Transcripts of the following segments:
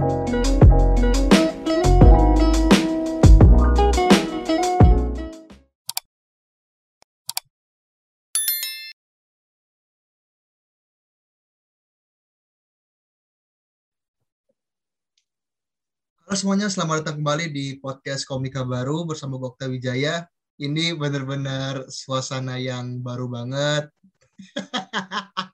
Halo semuanya, selamat datang kembali di podcast Komika Baru bersama Gokta Wijaya. Ini benar-benar suasana yang baru banget.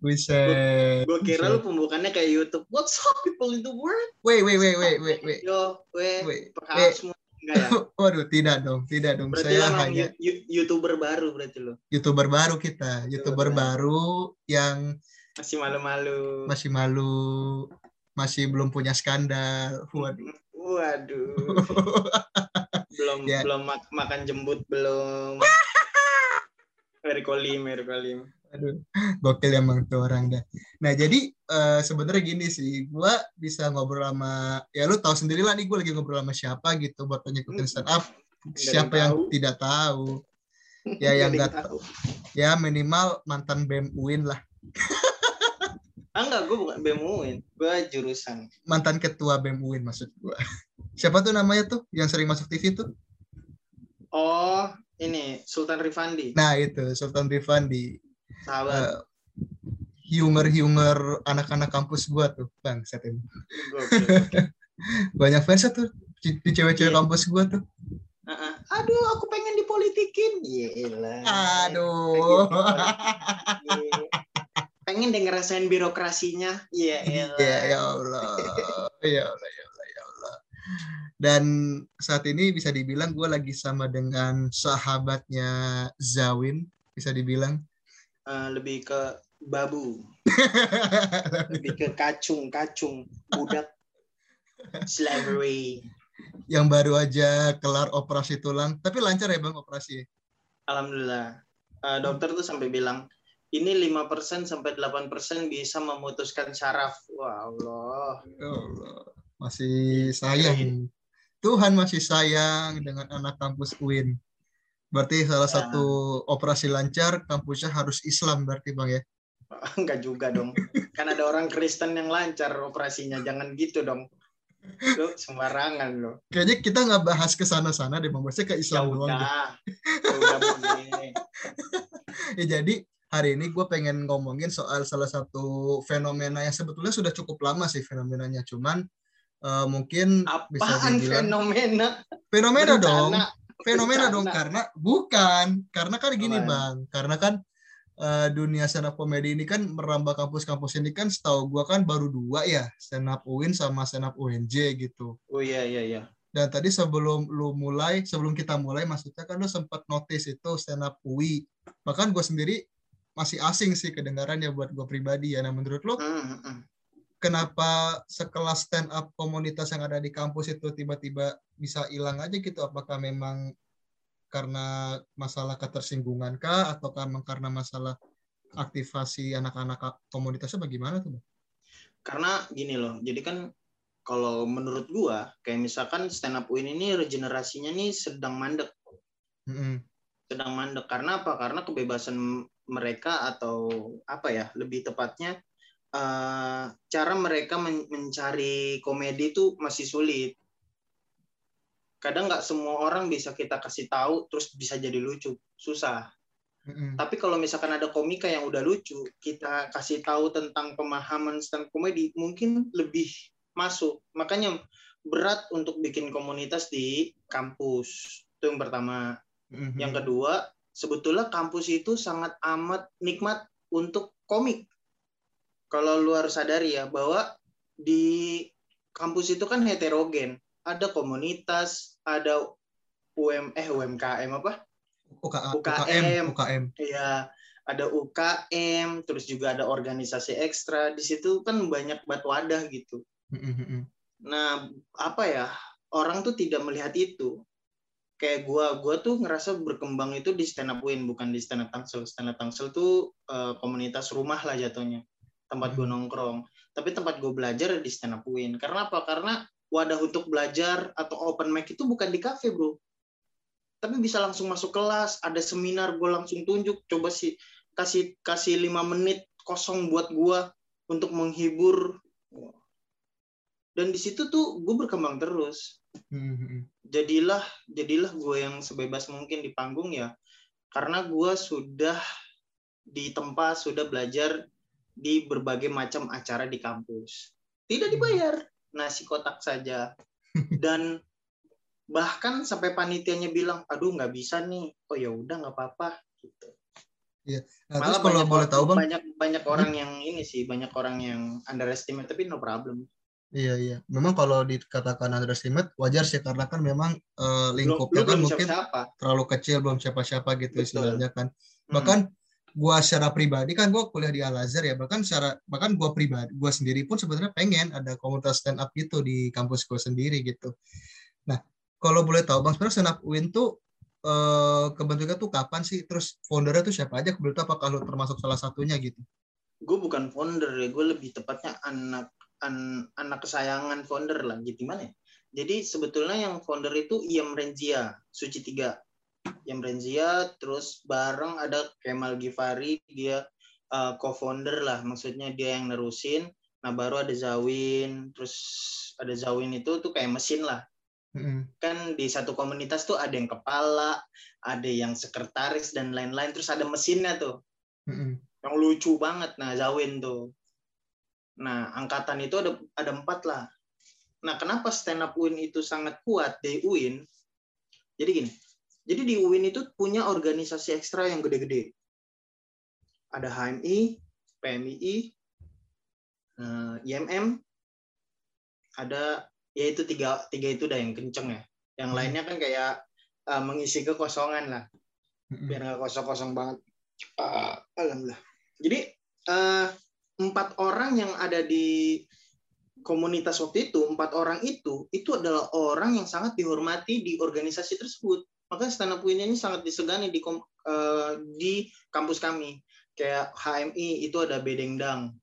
Buset. Gue kira lu pembukaannya kayak YouTube. What's up people in the world? Wait, wait, wait, wait, wait, wait. Yo, Wait, wait. semua. Enggak ya? Waduh, tidak dong, tidak dong. Berarti Saya hanya YouTuber baru berarti lu. YouTuber baru kita, YouTuber baru yang Masih malu-malu. masih malu, masih belum punya skandal. Waduh. Waduh. belum Ya. belum mak- makan jembut belum. Merkolim, Merkolim. Aduh, gokil emang tuh orang dah. Nah, jadi eh, sebenarnya gini sih, gua bisa ngobrol sama ya lu tahu sendiri lah nih gue lagi ngobrol sama siapa gitu buat ngikutin stand up. ada Siapa yang yang tahu. tidak tahu? Ya yang Nggak tahu. ya minimal mantan BEM UIN lah, Ah enggak, gue bukan BEM Gue jurusan. mantan ketua BEM UIN maksud gua. Siapa tuh namanya tuh yang sering masuk TV tuh? Oh, ini Sultan Rifandi. Nah, itu Sultan Rifandi. Sahabat. Eh, humor-humor anak-anak kampus gua tuh, Bang, set ini. Banyak fansnya tuh di di cewek-cewek Iya. kampus gua tuh. Heeh. Aduh, aku pengen dipolitikin. Iya Aduh. Pengen deh ngerasain birokrasinya. Iya Iya, elah. ya Allah. Ya Allah, ya Allah, ya Allah. Dan saat ini bisa dibilang gue lagi sama dengan sahabatnya Zawin, bisa dibilang. Eh, lebih ke babu, lebih ke kacung, kacung, budak, slavery. yang baru aja kelar operasi tulang, tapi lancar ya bang operasi. Alhamdulillah. Eh, dokter tuh sampai bilang, ini 5% sampai 8% bisa memutuskan syaraf. Wah Allah. Ya Allah. Masih sayang. Tuhan masih sayang dengan anak kampus UIN. Berarti salah Ya. satu operasi lancar, kampusnya harus Islam berarti bang ya. Enggak juga dong. Kan ada orang Kristen yang lancar operasinya. Jangan gitu dong. Lu sembarangan lo. Kayaknya kita nggak bahas ke sana-sana deh, bang. Maksudnya ke Ya Islam doang. deh. udah. Ya udah. Ya, jadi hari ini gue pengen ngomongin soal salah satu fenomena yang sebetulnya sudah cukup lama sih fenomenanya. Cuman eh, mungkin bisa Apaan dibilang fenomena? fenomena dong. Fenomena dong karena bukan karena kan gini Apaan? bang. Karena kan eh, dunia stand up comedy ini kan merambah kampus-kampus ini kan setahu gue kan baru dua ya stand up UIN sama stand up UNJ gitu. Oh iya iya iya. Dan tadi sebelum lu mulai, sebelum kita mulai, maksudnya kan lu sempat notice itu stand up UI. Bahkan gue sendiri masih asing sih kedengarannya buat gue pribadi ya. Nah menurut lu, Hmm, hmm, hmm. Kenapa sekelas stand up komunitas yang ada di kampus itu tiba-tiba bisa hilang aja gitu? Apakah memang karena masalah ketersinggungan kah? Atau karena masalah aktivasi anak-anak komunitasnya bagaimana tuh? Bang? Karena gini loh. Jadi kan kalau menurut gua kayak misalkan stand up UIN ini regenerasinya nih sedang mandek. Mm-mm. sedang mandek karena apa? Karena kebebasan mereka atau apa ya? Lebih tepatnya eh, cara mereka men- mencari komedi itu masih sulit. Kadang nggak semua orang bisa kita kasih tahu terus bisa jadi lucu, susah. Mm-mm. Tapi kalau misalkan ada komika yang udah lucu, kita kasih tahu tentang pemahaman stand komedi, mungkin lebih masuk. Makanya berat untuk bikin komunitas di kampus. Itu yang pertama. Mm-mm. Yang kedua, sebetulnya kampus itu sangat amat nikmat untuk komik. Kalau lu harus sadari ya bahwa di kampus itu kan heterogen. Ada komunitas, ada UM eh UMKM apa? UKA, UKM. UKM. Iya, ada UKM, terus juga ada organisasi ekstra. Di situ kan banyak bat wadah gitu. Nah, apa ya? Orang tuh tidak melihat itu. Kayak gua, gua tuh ngerasa berkembang itu di stand up win, bukan di stand up tangsel. Stand up tangsel tuh eh, komunitas rumah lah jatuhnya. Tempat gua Hmm. nongkrong. Tapi tempat gua belajar di stand up win. Karena apa? Karena wadah untuk belajar atau open mic itu bukan di cafe, Bro. Tapi bisa langsung masuk kelas, ada seminar gua langsung tunjuk. Coba sih kasih kasih lima menit kosong buat gua untuk menghibur dan di situ tuh gue berkembang terus Hmm. jadilah jadilah gue yang sebebas mungkin di panggung ya karena gue sudah di tempat sudah belajar di berbagai macam acara di kampus. Tidak dibayar nasi kotak saja. Dan bahkan sampai panitianya bilang aduh nggak bisa nih. Oh ya udah nggak apa-apa gitu. Nah, malah terus kalau banyak boleh tahu bang, banyak banyak orang yang ini sih banyak orang yang underestimate tapi no problem. Iya iya, memang kalau dikatakan underestimate wajar sih karena kan memang belum lingkupnya kan belum mungkin siapa terlalu kecil belum siapa-siapa gitu Betul. istilahnya kan. Hmm. Bahkan gua secara pribadi kan gua kuliah di Al Azhar ya, bahkan secara bahkan gua pribadi gua sendiri pun sebenarnya pengen ada komunitas stand up gitu di kampus gua sendiri gitu. Nah, kalau boleh tahu Bang, sebenarnya stand up UIN tuh eh, tuh kapan sih? Terus foundernya tuh siapa aja? Tahu apakah lu termasuk salah satunya gitu? gue bukan founder ya gue lebih tepatnya anak an- anak kesayangan founder lah gitu gimana ya jadi sebetulnya yang founder itu Iam Renzia Suci Tiga Iam Renzia terus bareng ada Kemal Givari dia uh, co-founder lah maksudnya dia yang nerusin. Nah baru ada Zawin terus ada Zawin itu tuh kayak mesin lah. Mm-mm. kan di satu komunitas tuh ada yang kepala ada yang sekretaris dan lain-lain. Terus ada mesinnya tuh. Mm-mm. yang lucu banget. Nah Zawin tuh. Nah angkatan itu ada ada empat lah. Nah kenapa stand up UIN itu sangat kuat di UIN jadi gini jadi di UIN itu punya organisasi ekstra yang gede-gede ada HMI PMII eh, IMM ada ya itu tiga tiga itu udah yang kenceng ya yang Hmm. lainnya kan kayak eh, mengisi kekosongan lah Mm-mm. biar nggak kosong-kosong banget. Ah, alhamdulillah. Jadi eh, empat orang yang ada di komunitas waktu itu, empat orang itu, itu adalah orang yang sangat dihormati di organisasi tersebut. Maka stand up ini sangat disegani di eh, di kampus kami. Kayak HMI itu ada Bedengdang.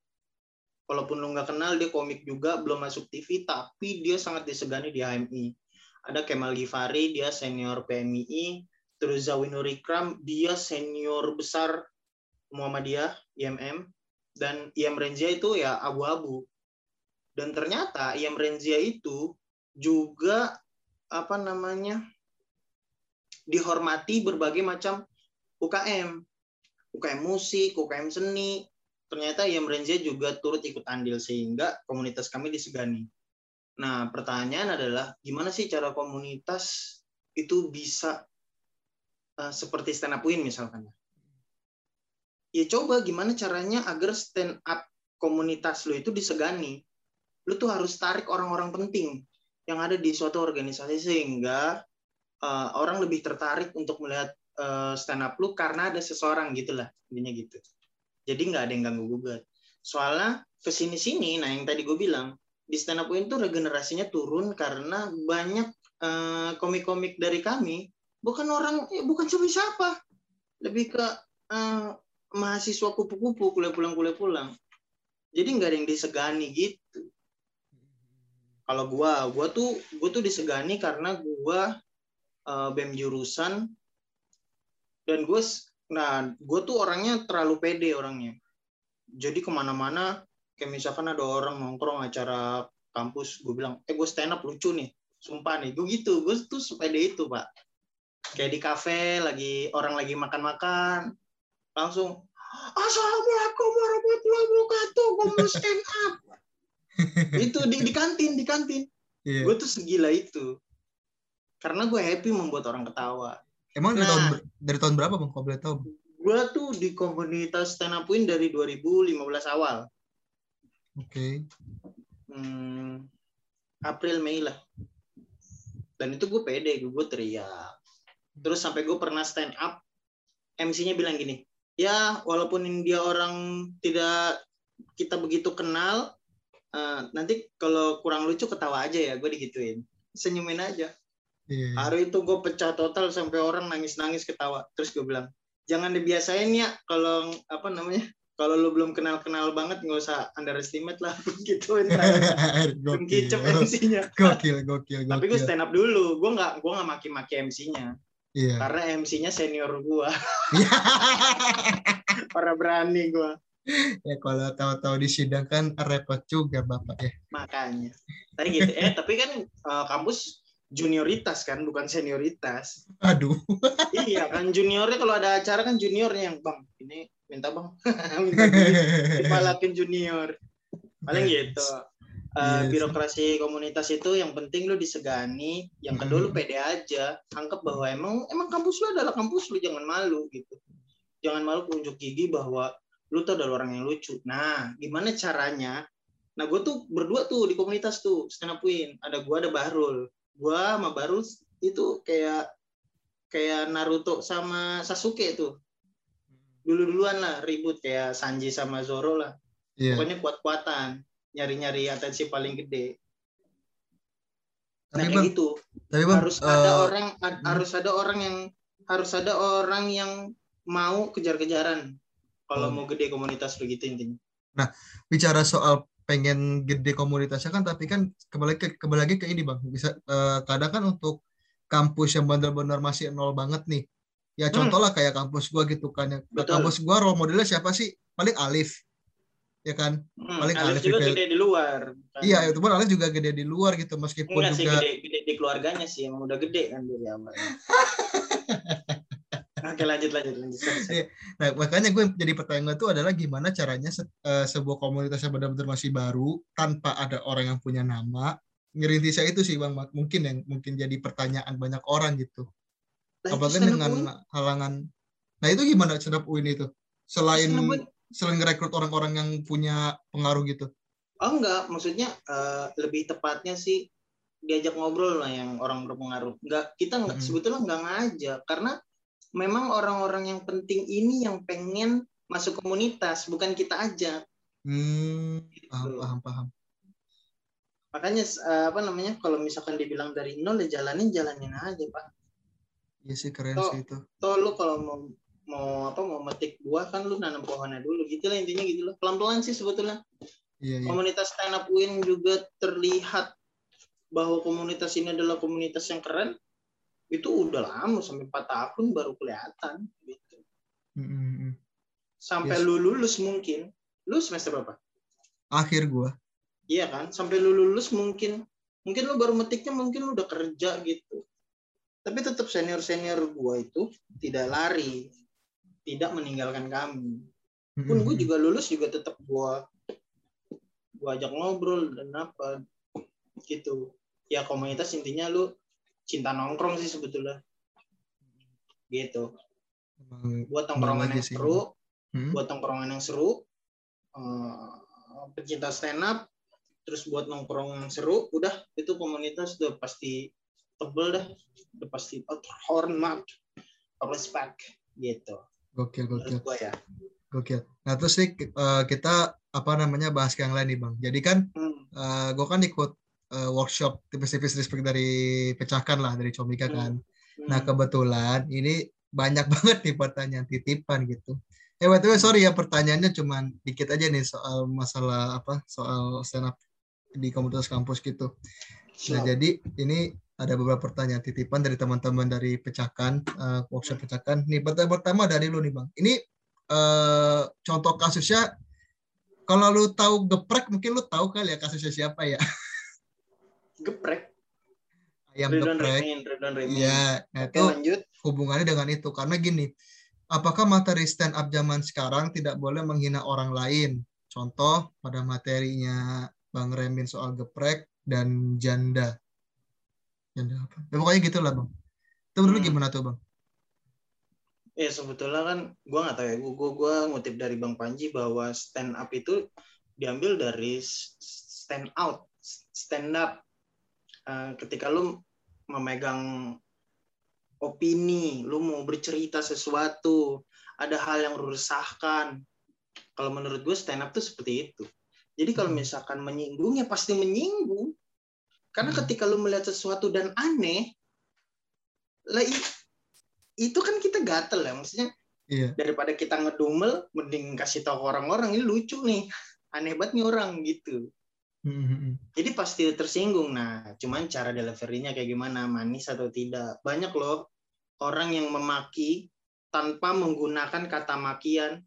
Walaupun lu nggak kenal, dia komik juga, belum masuk TV, tapi dia sangat disegani di HMI. Ada Kemal Givari, dia senior PMII, terus Zawinur Ikram dia senior besar Muhammadiyah IMM dan Iam Renzia itu ya abu-abu dan ternyata Iam Renzia itu juga apa namanya dihormati berbagai macam UKM UKM musik UKM seni ternyata Iam Renzia juga turut ikut andil sehingga komunitas kami disegani nah pertanyaan adalah gimana sih cara komunitas itu bisa uh, seperti stand up win misalkan. Ya coba gimana caranya agar stand up komunitas lu itu disegani. Lu tuh harus tarik orang-orang penting yang ada di suatu organisasi sehingga uh, orang lebih tertarik untuk melihat uh, stand up lu karena ada seseorang gitulah intinya gitu. Jadi nggak ada yang ganggu gugat. Soalnya ke sini-sini, nah yang tadi gue bilang di stand up win tuh regenerasinya turun karena banyak uh, komik-komik dari kami bukan orang eh, bukan siapa siapa lebih ke eh, mahasiswa kupu-kupu kuliah pulang kuliah pulang jadi nggak ada yang disegani gitu kalau gua gua tuh gua tuh disegani karena gua eh, bem jurusan. Dan gue nah gue tuh orangnya terlalu pede orangnya. Jadi ke mana-mana kayak misalkan ada orang nongkrong acara kampus gue bilang eh gue stand up lucu nih sumpah nih. Gue gitu gue tuh sepede itu pak. Kayak di kafe lagi orang lagi makan-makan langsung assalamualaikum warahmatullahi wabarakatuh gue mau stand up. Itu di, di kantin di kantin. Iya. gue tuh segila itu karena gue happy membuat orang ketawa Emang dari Nah. tahun ber- dari tahun berapa bang? Kalau boleh tahu? gue tuh di komunitas stand up win dari 2015 awal Oke. hmm, April Mei lah dan itu gue pede gue teriak terus sampai gue pernah stand up MC-nya bilang gini ya walaupun dia orang tidak kita begitu kenal eh, nanti kalau kurang lucu ketawa aja ya gue digituin senyumin aja Iya. hari itu gue pecah total sampai orang nangis-nangis ketawa. Terus gue bilang jangan dibiasain ya kalau apa namanya kalau lu belum kenal-kenal banget nggak usah underestimate lah. Gokil. kicep MC-nya. Gokil, gokil, tapi gue gokil. stand up dulu. Gue nggak gue nggak maki-maki MC-nya. Iya. karena MC-nya senior gue orang berani gue ya kalau tahu-tahu di sidang kan repot juga bapak ya. Makanya. Tadi gitu. Eh tapi kan uh, kampus junioritas kan bukan senioritas aduh iya kan juniornya kalau ada acara kan juniornya yang bang ini minta bang minta dipalakin junior paling gitu uh, yes. birokrasi komunitas itu yang penting lu disegani yang kedua lu pede aja anggap bahwa emang emang kampus lu adalah kampus lu jangan malu gitu jangan malu unjuk gigi bahwa lu tuh adalah orang yang lucu. Nah, gimana caranya? Nah, gue tuh berdua tuh di komunitas tuh, stand up win. Ada gue, ada Bahrul. Gue sama Bahrul itu kayak kayak Naruto sama Sasuke tuh. Dulu-duluan lah ribut kayak Sanji sama Zoro lah. Yeah. Pokoknya kuat-kuatan, nyari-nyari atensi paling gede. Nah, tapi kayak bang, gitu. Tapi bang, harus uh, ada orang hmm. harus ada orang yang harus ada orang yang mau kejar-kejaran kalau oh. mau gede komunitas begitu intinya. Nah, bicara soal pengen gede komunitasnya kan tapi kan kembali ke kembali lagi ke ini bang. Bisa uh, kadang kan untuk kampus yang benar-benar masih nol banget nih. Ya hmm. contoh lah kayak kampus gua gitu kan. Ya kampus gua role modelnya siapa sih? Paling Alif ya kan? Hmm, paling Alif, Alif juga gede di luar kan? iya itu pun Alif juga gede di luar gitu. Meskipun Enggak juga sih, gede, gede di keluarganya sih. Emang udah gede kan dari awal Oke lanjut lanjut lanjut. Iya. Nah makanya gue jadi pertanyaan itu adalah gimana caranya se uh, sebuah komunitas yang benar-benar masih baru tanpa ada orang yang punya nama ngerintisnya itu sih bang mungkin yang mungkin jadi pertanyaan banyak orang gitu. Nah, Apalagi dengan UIN. halangan. Nah itu gimana stand up UIN itu selain selain rekrut orang-orang yang punya pengaruh gitu? Oh enggak, maksudnya uh, lebih tepatnya sih diajak ngobrol lah yang orang berpengaruh. Enggak, kita enggak hmm. sebetulnya enggak ngajak karena memang orang-orang yang penting ini yang pengen masuk komunitas, bukan kita aja. Hmm, gitu. paham, paham, paham. Makanya eh, apa namanya kalau misalkan dibilang dari nol ya jalanin jalanin aja pak. Iya sih keren toh, sih itu. Toh lu kalau mau mau apa mau metik buah kan lu nanam pohonnya dulu gitu lah intinya gitu lah pelan pelan sih sebetulnya. Iya, iya. Komunitas stand up win juga terlihat bahwa komunitas ini adalah komunitas yang keren itu udah lama sampai empat tahun baru kelihatan gitu. Mm-hmm. Sampai yes. lu lulus mungkin, lu semester berapa? Akhir gua. Iya kan, sampai lu lulus mungkin, mungkin lu baru metiknya mungkin lu udah kerja gitu. Tapi tetap senior senior gua itu tidak lari, tidak meninggalkan kami. Pun gue juga lulus juga tetap gua gua ajak ngobrol dan apa gitu. Ya komunitas intinya lu cinta nongkrong sih sebetulnya. Gitu. Buat tongkrongan yang seru hmm? buat tongkrongan yang seru uh, pecinta stand up terus buat nongkrong yang seru udah itu komunitas udah pasti tebel dah. Udah pasti hormat respect gitu. Gokil gokil. gua ya. Gokil. Nah terus sih uh, kita apa namanya bahas yang lain nih bang. Jadi kan hmm. uh, eh, gue kan ikut uh, workshop tipis-tipis respect dari pecahkan lah dari Comika hmm. kan. Hmm. Nah kebetulan ini banyak banget nih pertanyaan titipan gitu. Eh waktu sorry ya pertanyaannya cuma dikit aja nih soal masalah apa soal stand up di komunitas kampus gitu. Nah jadi ini ada beberapa pertanyaan titipan dari teman-teman dari pecahkan uh, workshop pecahkan. Nih pertanyaan pertama dari lu nih bang. Ini uh, contoh kasusnya kalau lu tahu geprek mungkin lu tahu kali ya kasusnya siapa ya. geprek. Ayam Ridwan geprek. iya nah itu lanjut. hubungannya dengan itu. Karena gini apakah materi stand up zaman sekarang tidak boleh menghina orang lain? Contoh pada materinya bang Remin soal geprek dan janda. Janda apa? Ya, pokoknya gitulah bang. Itu hmm. gimana tuh bang? Ya sebetulnya kan gue nggak tahu ya, gue gue ngutip dari Bang Panji bahwa stand up itu diambil dari stand out, stand up Eh, ketika lu memegang opini, lu mau bercerita sesuatu, ada hal yang lu resahkan. Kalau menurut gue stand up tuh seperti itu. Jadi kalau hmm. misalkan menyinggung ya pasti menyinggung. Karena hmm. ketika lu melihat sesuatu dan aneh, lah itu kan kita gatel ya maksudnya. Iya. Daripada kita ngedumel, mending kasih tahu orang-orang ini lucu nih, aneh banget nih orang gitu. Mm-hmm. Jadi pasti tersinggung. Nah, cuman cara deliverynya kayak gimana, manis atau tidak. Banyak loh orang yang memaki tanpa menggunakan kata makian.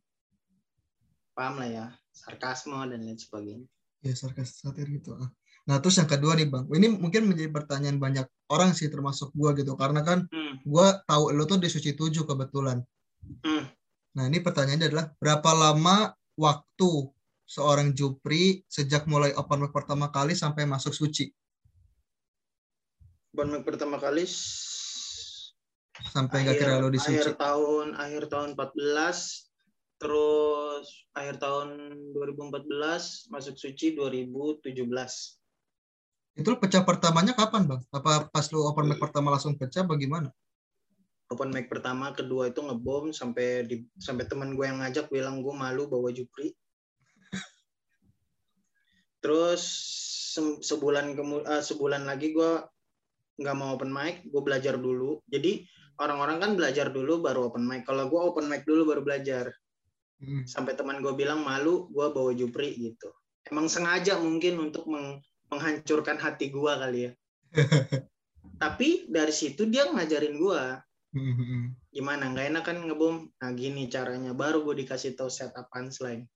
paham lah ya sarkasme dan lain sebagainya ya sarkas satir gitu ah. nah terus yang kedua nih bang ini mungkin menjadi pertanyaan banyak orang sih termasuk gua gitu karena kan hmm. gua tahu lo tuh di suci tujuh kebetulan Hmm. nah ini pertanyaannya adalah berapa lama waktu seorang Jupri sejak mulai open mic pertama kali sampai masuk suci? Bon Mac pertama kali sampai nggak kira lo di suci. akhir tahun akhir tahun 14 terus akhir tahun 2014 masuk suci 2017 itu lo pecah pertamanya kapan bang? Apa pas lo open mic pertama langsung pecah bagaimana open mic pertama kedua itu ngebom sampai di sampai teman gue yang ngajak bilang gue malu bawa Jupri terus se- sebulan kemu eh, sebulan lagi gue nggak mau open mic gue belajar dulu. Jadi orang-orang kan belajar dulu baru open mic. Kalau gue open mic dulu baru belajar. Hmm. sampai teman gue bilang malu gue bawa Jupri gitu. Emang sengaja mungkin untuk meng- menghancurkan hati gue kali ya. Tapi dari situ dia ngajarin gue Hmm, hmm, hmm. gimana? Nggak enak kan ngebom? Nah gini caranya. Baru gue dikasih tahu setup punchline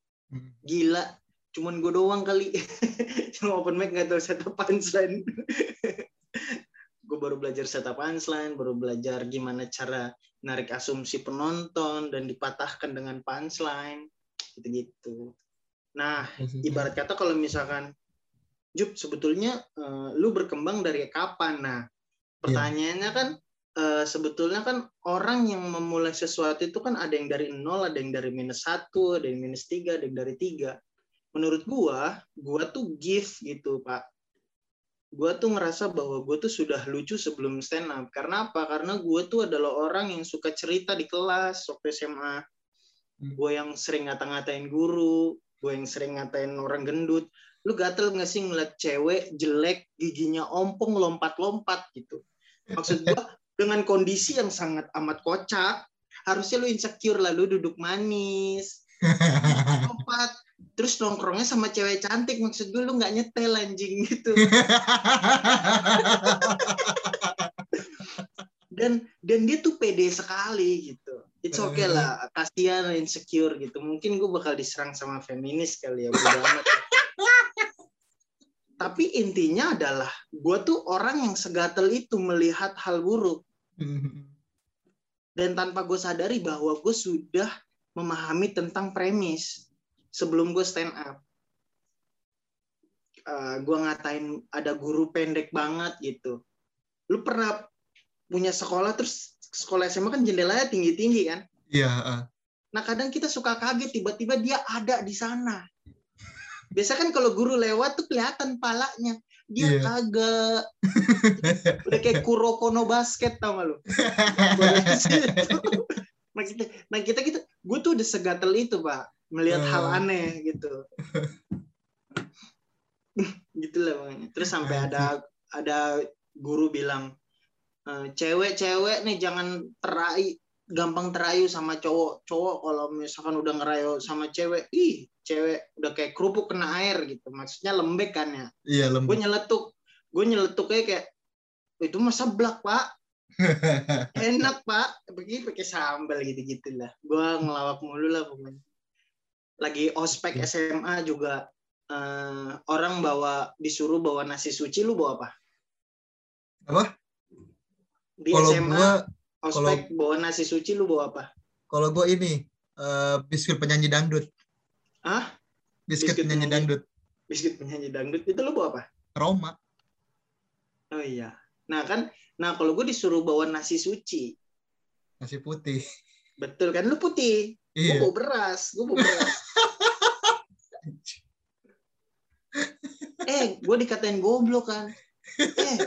gila cuman gue doang kali. Cuma open mic nggak tahu setup punchline. Gue baru belajar setup punchline baru belajar gimana cara narik asumsi penonton dan dipatahkan dengan punchline. Gitu-gitu. Nah ibarat kata kalau misalkan Jup sebetulnya eh, lu berkembang dari kapan? Nah pertanyaannya kan eh, sebetulnya kan orang yang memulai sesuatu itu kan ada yang dari nol ada yang dari minus satu ada yang minus tiga ada yang dari tiga menurut gua gua tuh gift gitu pak. Gua tuh ngerasa bahwa gua tuh sudah lucu sebelum stand up. Karena apa? Karena gua tuh adalah orang yang suka cerita di kelas waktu SMA gue yang sering ngata-ngatain guru gue yang sering ngatain orang gendut. Lu gatel nggak sih ngeliat cewek jelek giginya ompong lompat-lompat gitu? Maksud gue dengan kondisi yang sangat amat kocak harusnya lu insecure lah lu duduk manis lompat terus nongkrongnya sama cewek cantik maksud gue lu nggak nyetel anjing gitu. Dan dan dia tuh pede sekali gitu. It's okay lah kasihan insecure gitu. Mungkin gue bakal diserang sama feminis kali ya amat. tapi intinya adalah gue tuh orang yang segatel itu melihat hal buruk. Hmm, dan tanpa gue sadari bahwa gue sudah memahami tentang premis sebelum gue stand up. Uh, gue ngatain ada guru pendek banget gitu. Lu pernah punya sekolah terus sekolah SMA kan jendelanya tinggi-tinggi kan? Iya. ah. Nah kadang kita suka kaget tiba-tiba dia ada di sana. Biasa kan kalau guru lewat tuh kelihatan palanya. Dia Iya. kagak. Udah kayak Kurokono basket tau gak lu? Nah kita, nah kita gitu, gue tuh udah segatel itu pak, melihat Hmm. hal aneh gitu. Gitulah makanya. Terus sampai ada ada guru bilang, "Eh, cewek-cewek nih jangan terai gampang terayu sama cowok. Cowok kalau misalkan udah ngerayu sama cewek, ih cewek udah kayak kerupuk kena air gitu. Maksudnya lembek kan ya. Iya Gue lembut. nyeletuk, gue nyeletuknya kayak itu mah seblak pak, enak pak, pergi pakai sambal gitu gitulah. Gue ngelawak mulu lah pokoknya. Lagi ospek SMA juga eh, orang bawa disuruh bawa nasi suci, lu bawa apa? Apa? Di Kalau SMA gua ospek bawa nasi suci, lu bawa apa? kalau gua ini eh, biskuit penyanyi dangdut. Hah? Biskuit, Biskuit penyanyi penyanyi. dangdut. Biskuit penyanyi dangdut itu lu bawa apa? Roma. Oh iya. Nah kan, nah kalau gue disuruh bawa nasi suci, Nasi putih. betul kan? Lu putih, gue Iya. bawa beras, gue bawa beras. eh gue dikatain goblok kan eh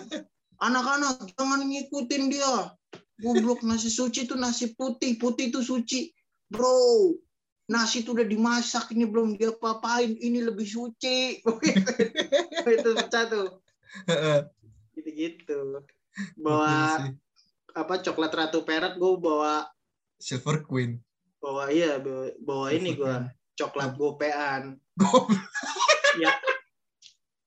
anak-anak jangan ngikutin dia goblok nasi suci itu nasi putih putih itu suci bro nasi itu udah dimasak ini belum dia papain ini lebih suci itu pecah tuh gitu-gitu bawa Gokil sih. apa coklat ratu perak gue bawa Silver Queen. Bawa iya bawa, bawa ini gue coklat gopean ya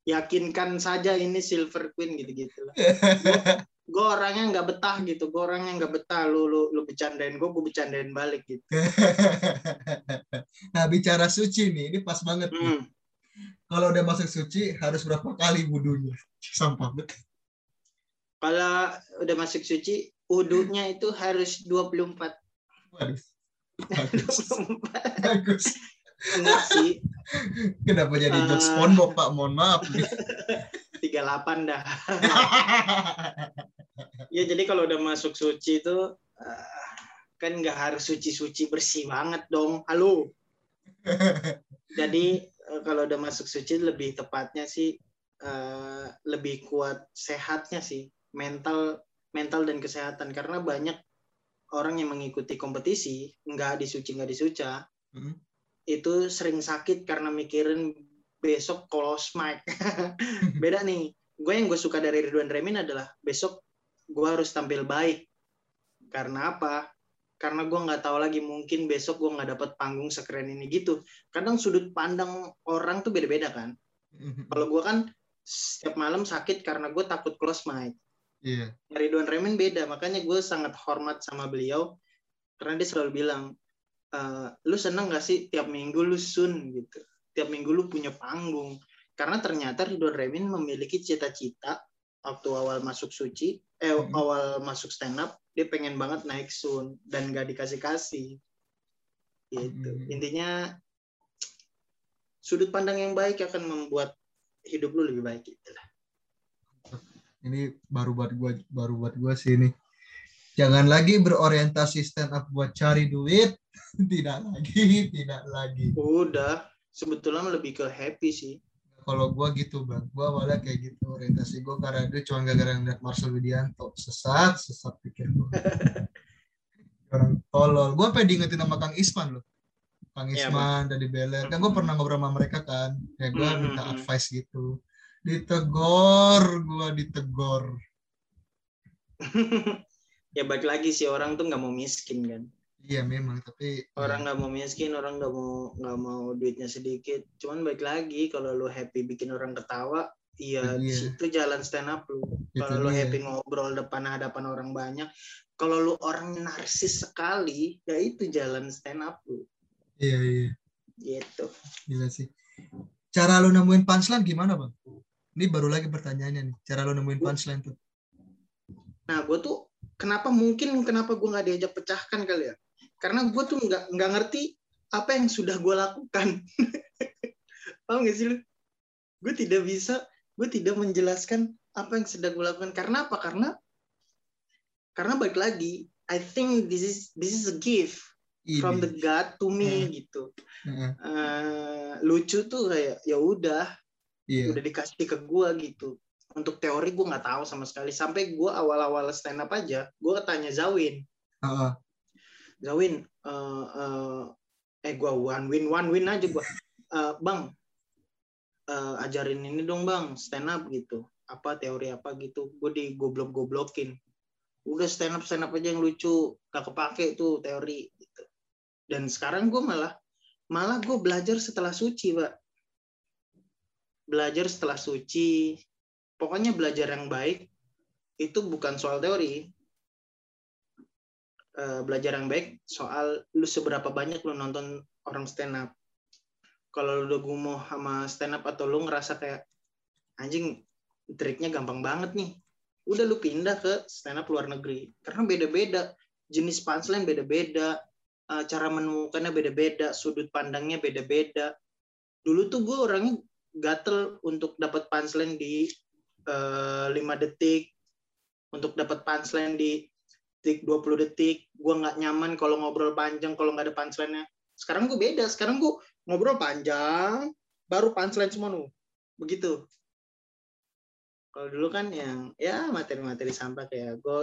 yakinkan saja ini silver queen gitu gitu lah gue orangnya nggak betah gitu gue orangnya nggak betah lu lu lu bercandain gue gue bercandain balik gitu nah bicara suci nih ini pas banget. Hmm. Kalau udah masuk suci harus berapa kali wudhunya? Sampah betul. kalau udah masuk suci wudhunya itu harus 24 Waduh. Bagus. 24 Bagus. enggak sih Kenapa jadi Eh. jokes SpongeBob, Pak? Mohon maaf. nih. 38 dah ya jadi kalau udah masuk suci itu eh, kan nggak harus suci-suci bersih banget dong halo jadi eh, kalau udah masuk suci lebih tepatnya sih eh, lebih kuat sehatnya sih mental mental dan kesehatan karena banyak orang yang mengikuti kompetisi nggak disuci nggak disuca Hmm. itu sering sakit karena mikirin besok kolos Mike beda nih. Gue yang gue suka dari Ridwan Remin adalah besok gue harus tampil baik. Karena apa? Karena gue nggak tahu lagi mungkin besok gue nggak dapat panggung sekeren ini gitu. Kadang sudut pandang orang tuh beda-beda kan. Kalau gue kan setiap malam sakit karena gue takut close mic Iya. Ridwan Remin beda makanya gue sangat hormat sama beliau karena dia selalu bilang "Eh, lu seneng gak sih tiap minggu lu sun gitu tiap minggu lu punya panggung karena ternyata Ridwan Remin memiliki cita-cita waktu awal masuk suci eh Mhm. awal masuk stand up dia pengen banget naik sun dan gak dikasih kasih gitu Mhm. intinya sudut pandang yang baik akan membuat hidup lu lebih baik gitu lah Ini baru buat gua, baru buat gua sih ini. Jangan lagi berorientasi stand up buat cari duit. Tidak lagi, tidak lagi. udah sebetulnya lebih ke happy sih Kalau gua gitu, Bang. Gua awalnya kayak gitu. Orientasi gua karena duit cuma gara-gara ngeliat Marcel Widianto. Sesat, sesat pikir gua. Orang tolol. Gua pengen diingetin sama Kang Isman loh. Kang Iya, Isman, dari Beler. Kan gua pernah ngobrol sama mereka kan. Ya gua Hmm, minta hmm, hmm. advice gitu. Ditegor, gua ditegor. ya balik lagi sih orang tuh nggak mau miskin kan Iya memang, tapi orang nggak mau miskin orang nggak mau nggak mau duitnya sedikit cuman balik lagi kalau lu happy bikin orang ketawa iya Iya. itu jalan stand up lu kalau lu happy ngobrol depan hadapan orang banyak kalau lu orang narsis sekali ya itu jalan stand up lu Iya, iya. gitu Gila sih. Cara lo nemuin punchline gimana, Bang? Ini baru lagi pertanyaannya nih. Cara lo nemuin punchline tuh. nah gue tuh kenapa mungkin kenapa gue nggak diajak pecahkan kali ya karena gue tuh nggak nggak ngerti apa yang sudah gue lakukan paham gak sih lu gue tidak bisa gue tidak menjelaskan apa yang sudah gue lakukan karena apa karena karena balik lagi I think this is this is a gift Ini. from the God to me Hmm. gitu Heeh, Eh, lucu tuh kayak ya udah Iya. udah dikasih ke gue gitu. Untuk teori gue nggak tahu sama sekali. Sampai gue awal-awal stand up aja gue tanya Zawin. Heeh. Zawin eh eh, eh gue one win one win aja gue Eh, bang eh, ajarin ini dong bang stand up gitu. Apa teori apa gitu. Gue di goblok goblokin udah stand up stand up aja yang lucu. Gak kepake tuh teori gitu. Dan sekarang gue malah malah gue belajar setelah suci pak belajar setelah suci. Pokoknya belajar yang baik itu bukan soal teori. Eh, belajar yang baik soal lu seberapa banyak lu nonton orang stand up. Kalau lu udah gumoh sama stand up atau lu ngerasa kayak anjing triknya gampang banget nih. Udah lu pindah ke stand up luar negeri. Karena beda-beda jenis punchline beda-beda eh, cara menemukannya beda-beda sudut pandangnya beda-beda. Dulu tuh gue orangnya gatel untuk dapat punchline di eh, 5 detik untuk dapat punchline di detik 20 detik. Gue nggak nyaman kalau ngobrol panjang kalau nggak ada punchline-nya. Sekarang gue beda sekarang gue ngobrol panjang baru punchline semua nu. Begitu. Kalau dulu kan yang ya materi-materi sampah kayak gue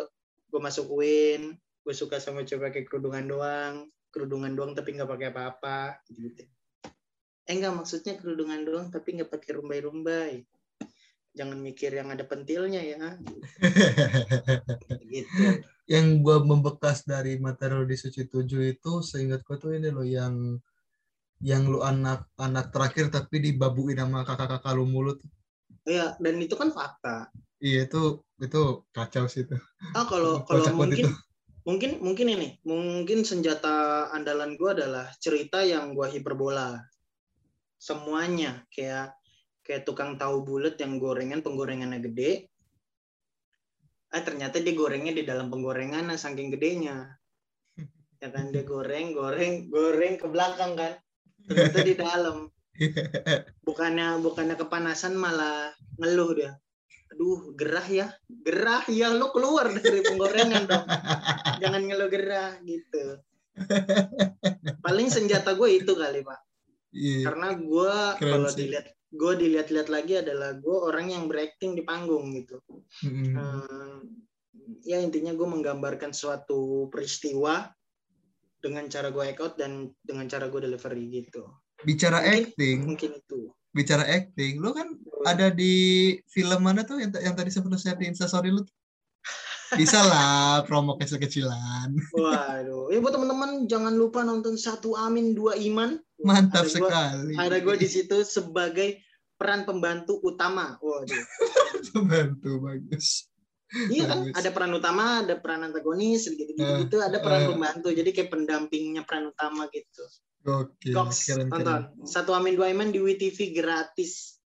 gue masuk win gue suka sama cewek pakai kerudungan doang. Kerudungan doang tapi nggak pakai apa-apa. Gitu eh enggak maksudnya kerudungan doang tapi nggak pakai rumbai-rumbai jangan mikir yang ada pentilnya ya gitu yang gua membekas dari materi lo di suci tujuh itu seingat gua tuh ini loh yang yang lu anak anak terakhir tapi dibabuin sama kakak-kakak lu mulut. Iya, dan itu kan fakta. Iya itu itu kacau sih itu. Ah kalau kalau mungkin itu. mungkin mungkin ini mungkin senjata andalan gue adalah cerita yang gue hiperbola semuanya. Kayak kayak tukang tahu bulat yang gorengan penggorengannya gede. Ah ternyata dia gorengnya di dalam penggorengan nah, saking gedenya. Ya kan dia goreng goreng goreng ke belakang kan. Ternyata di dalam. Bukannya bukannya kepanasan malah ngeluh dia. Aduh gerah ya. Gerah ya lo keluar dari penggorengan dong. Jangan ngeluh gerah gitu. Paling senjata gue itu kali pak Iya. karena gue kalau dilihat gue dilihat-lihat lagi adalah gue orang yang berakting di panggung gitu Mm-mm. Hmm, ya intinya gue menggambarkan suatu peristiwa dengan cara gue act out dan dengan cara gue delivery gitu Bicara mungkin- acting, mungkin itu bicara acting, lu kan ada di film mana tuh yang, yang tadi sempat share di instastory lu? tuh? Bisa lah promo kecil-kecilan. waduh ya buat teman-teman jangan lupa nonton satu amin dua iman Mantap Ada gua- sekali. ada gue di situ sebagai peran pembantu utama waduh Bantu bagus. Iya kan, Bagus. ada peran utama, ada peran antagonis, gitu gitu, ada peran eh. pembantu. Jadi kayak pendampingnya peran utama gitu. Oke, keren tonton. keren. Satu Amin Dua Iman di WTV gratis.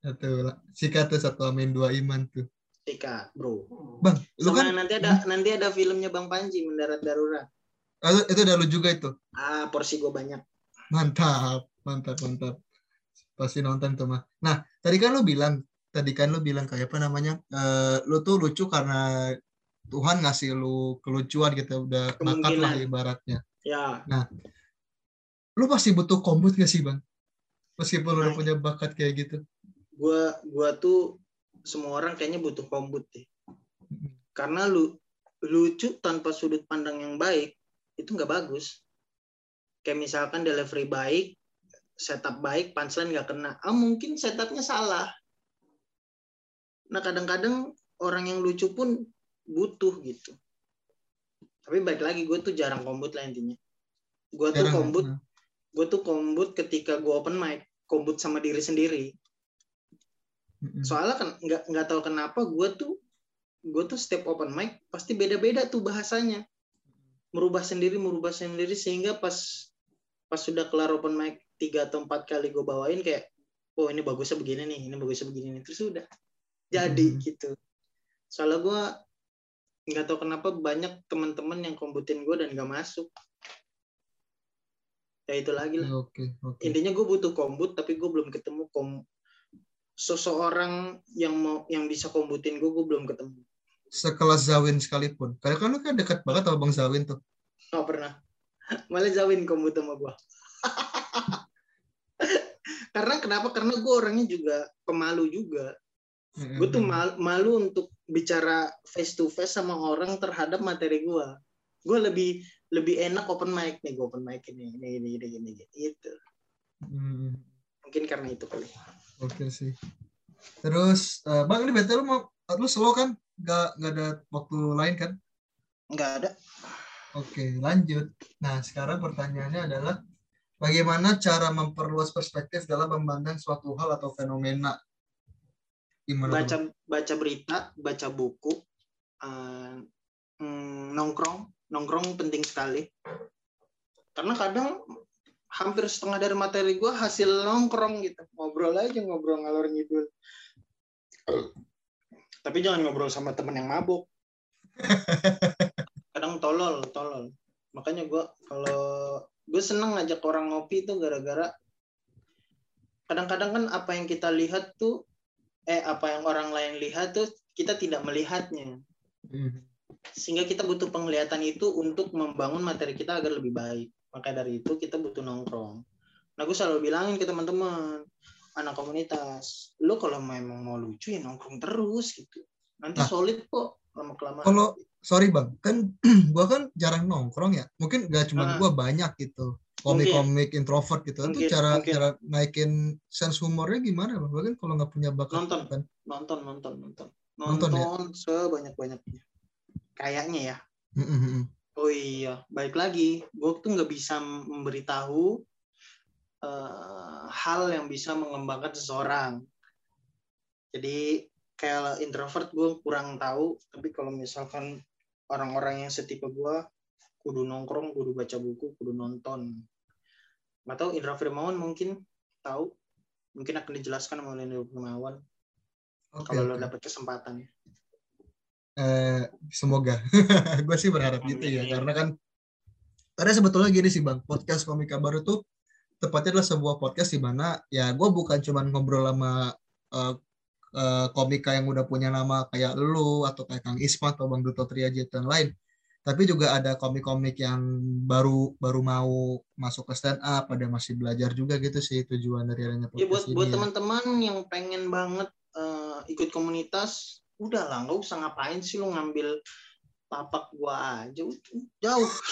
Satu. Sikat tuh satu amin dua iman tuh. Tika, bro. Bang, lu Sama kan nanti ada nanti ada filmnya Bang Panji mendarat darurat. ah, lu- itu udah lu juga itu. Ah, porsi gue banyak. Mantap, mantap, mantap. Pasti nonton tuh mah. Nah, tadi kan lu bilang, tadi kan lu bilang kayak apa namanya? eh, lu tuh lucu karena Tuhan ngasih lu kelucuan gitu, udah bakat lah ibaratnya. Ya, Lu pasti butuh kombut gak sih, Bang? Meskipun lu udah Nah. punya bakat kayak gitu. gua gua tuh semua orang kayaknya butuh kombut deh. Karena lu lucu tanpa sudut pandang yang baik itu nggak bagus. Kayak misalkan delivery baik, setup baik, punchline nggak kena. Ah mungkin setupnya salah. Nah kadang-kadang orang yang lucu pun butuh gitu. Tapi baik lagi gue tuh jarang kombut lah intinya. Gue tuh kombut, nah. gue tuh kombut ketika gue open mic, kombut sama diri sendiri. Soalnya kan nggak nggak tahu kenapa gue tuh gue tuh setiap open mic pasti beda-beda tuh bahasanya. Merubah sendiri, merubah sendiri sehingga pas pas sudah kelar open mic tiga atau empat kali gue bawain kayak oh ini bagusnya begini nih, ini bagusnya begini nih. Terus udah jadi Mhm. gitu. Soalnya gue nggak tahu kenapa banyak teman-teman yang kombutin gue dan nggak masuk. Ya itu lagi lah. Oke, oke. Intinya gue butuh kombut tapi gue belum ketemu kom seseorang yang mau yang bisa kombutin gue gue belum ketemu. Sekelas Zawin sekalipun. Karena kan lu kan dekat banget sama Bang Zawin tuh. Nggak pernah. Malah Zawin kombut sama gue. Karena kenapa? Karena gue orangnya juga pemalu juga. Gue tuh mal- malu untuk bicara face to face sama orang terhadap materi gue. Gue lebih lebih enak open mic nih, gue open mic ini, ini, ini, ini, ini, gitu. Hmm, Mungkin karena itu kali. Oke sih. Terus, eh, Bang ini betul lu mau lu slow kan? Gak, gak ada waktu lain kan? Nggak ada. Oke, lanjut. Nah, sekarang pertanyaannya adalah bagaimana cara memperluas perspektif dalam memandang suatu hal atau fenomena? Gimana? baca baca berita, baca buku, mm, nongkrong, nongkrong penting sekali. Karena kadang hampir setengah dari materi gue hasil nongkrong gitu, ngobrol aja ngobrol ngalor ngidul. Tapi jangan ngobrol sama temen yang mabuk. Kadang tolol, tolol. Makanya gue kalau gue seneng ngajak orang ngopi itu gara-gara kadang-kadang kan apa yang kita lihat tuh eh apa yang orang lain lihat tuh kita tidak melihatnya? Hmm. sehingga kita butuh penglihatan itu untuk membangun materi kita agar lebih baik maka dari itu kita butuh nongkrong nah gue selalu bilangin ke teman-teman anak komunitas lo kalau memang mau lucu ya nongkrong terus gitu nanti Nah. solid kok lama kelamaan Kalau sorry bang, kan gua kan jarang nongkrong ya. Mungkin gak cuma Ah. gua banyak gitu. Komik-komik introvert gitu. Itu Mungkin, cara mungkin. cara naikin sense humornya gimana bang? Bahkan kalau nggak punya bakat Nonton. gitu kan. nonton nonton nonton Nonton nonton, ya? sebanyak banyaknya kayaknya ya Mm, mm, mm. Oh iya, baik lagi. Gue tuh nggak bisa memberitahu eh, hal yang bisa mengembangkan seseorang. jadi kayak introvert gue kurang tahu tapi kalau misalkan orang-orang yang setipe gue kudu nongkrong kudu baca buku kudu nonton nggak tahu Indra Firmawan mungkin tahu mungkin akan dijelaskan oleh Indra Firmawan Oke, kalau lo oke. dapet kesempatan ya Eh, semoga. gue sih berharap gitu ya, Amin. karena kan karena sebetulnya gini sih bang, podcast komika baru tuh tepatnya adalah sebuah podcast di mana ya gue bukan cuman ngobrol sama eh, eh, komika yang udah punya nama kayak lu atau kayak Kang Isma atau Bang Duto Triaji dan lain, tapi juga ada komik-komik yang baru baru mau masuk ke stand up, ada masih belajar juga gitu sih tujuan dari adanya ya buat podcast buat ini. ya. teman-teman yang pengen banget eh, ikut komunitas udah lah nggak usah ngapain sih lo ngambil tapak gua aja jauh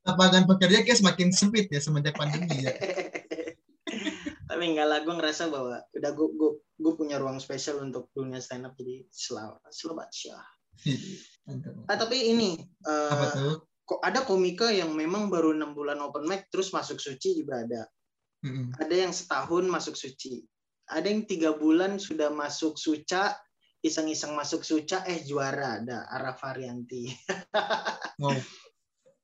Lapangan pekerja kayak semakin sempit ya semenjak pandemi ya. tapi enggak lah gue ngerasa bahwa udah gue gue gue punya ruang spesial untuk dunia stand up jadi Mantap. ah tapi ini eh, Apa tuh? ada komika yang memang baru enam bulan open mic terus masuk suci juga ada Mm-mm. ada yang setahun masuk suci ada yang tiga bulan sudah masuk suca iseng-iseng masuk suca eh juara ada Arafa Rianti Wow.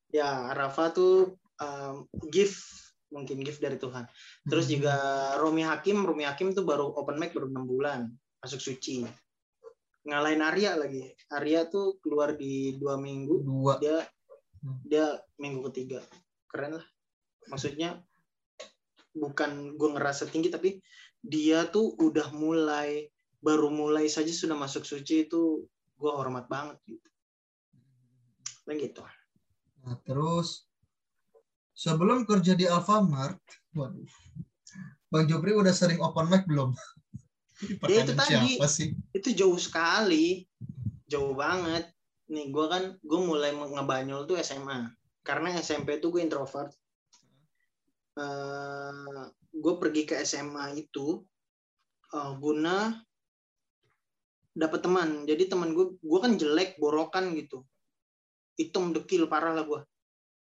ya Arafa tuh um, gift mungkin gift dari Tuhan. Terus Mm. juga Romi Hakim Romi Hakim tuh baru open mic baru enam bulan masuk suci. Ngalahin Arya lagi. Arya tuh keluar di dua minggu dua. dia Hmm. dia minggu ketiga. Keren lah. Maksudnya bukan gue ngerasa tinggi tapi dia tuh udah mulai baru mulai saja sudah masuk suci itu gue hormat banget gitu. Dan gitu. Nah, terus sebelum kerja di Alfamart, waduh. Bang Jupri udah sering open mic belum? Ya, itu tadi. siapa sih? itu jauh sekali jauh banget nih gue kan gue mulai ngebanyol tuh SMA karena SMP tuh gue introvert eh gue pergi ke SMA itu eh, guna dapat teman jadi teman gue gue kan jelek borokan gitu hitam dekil parah lah gue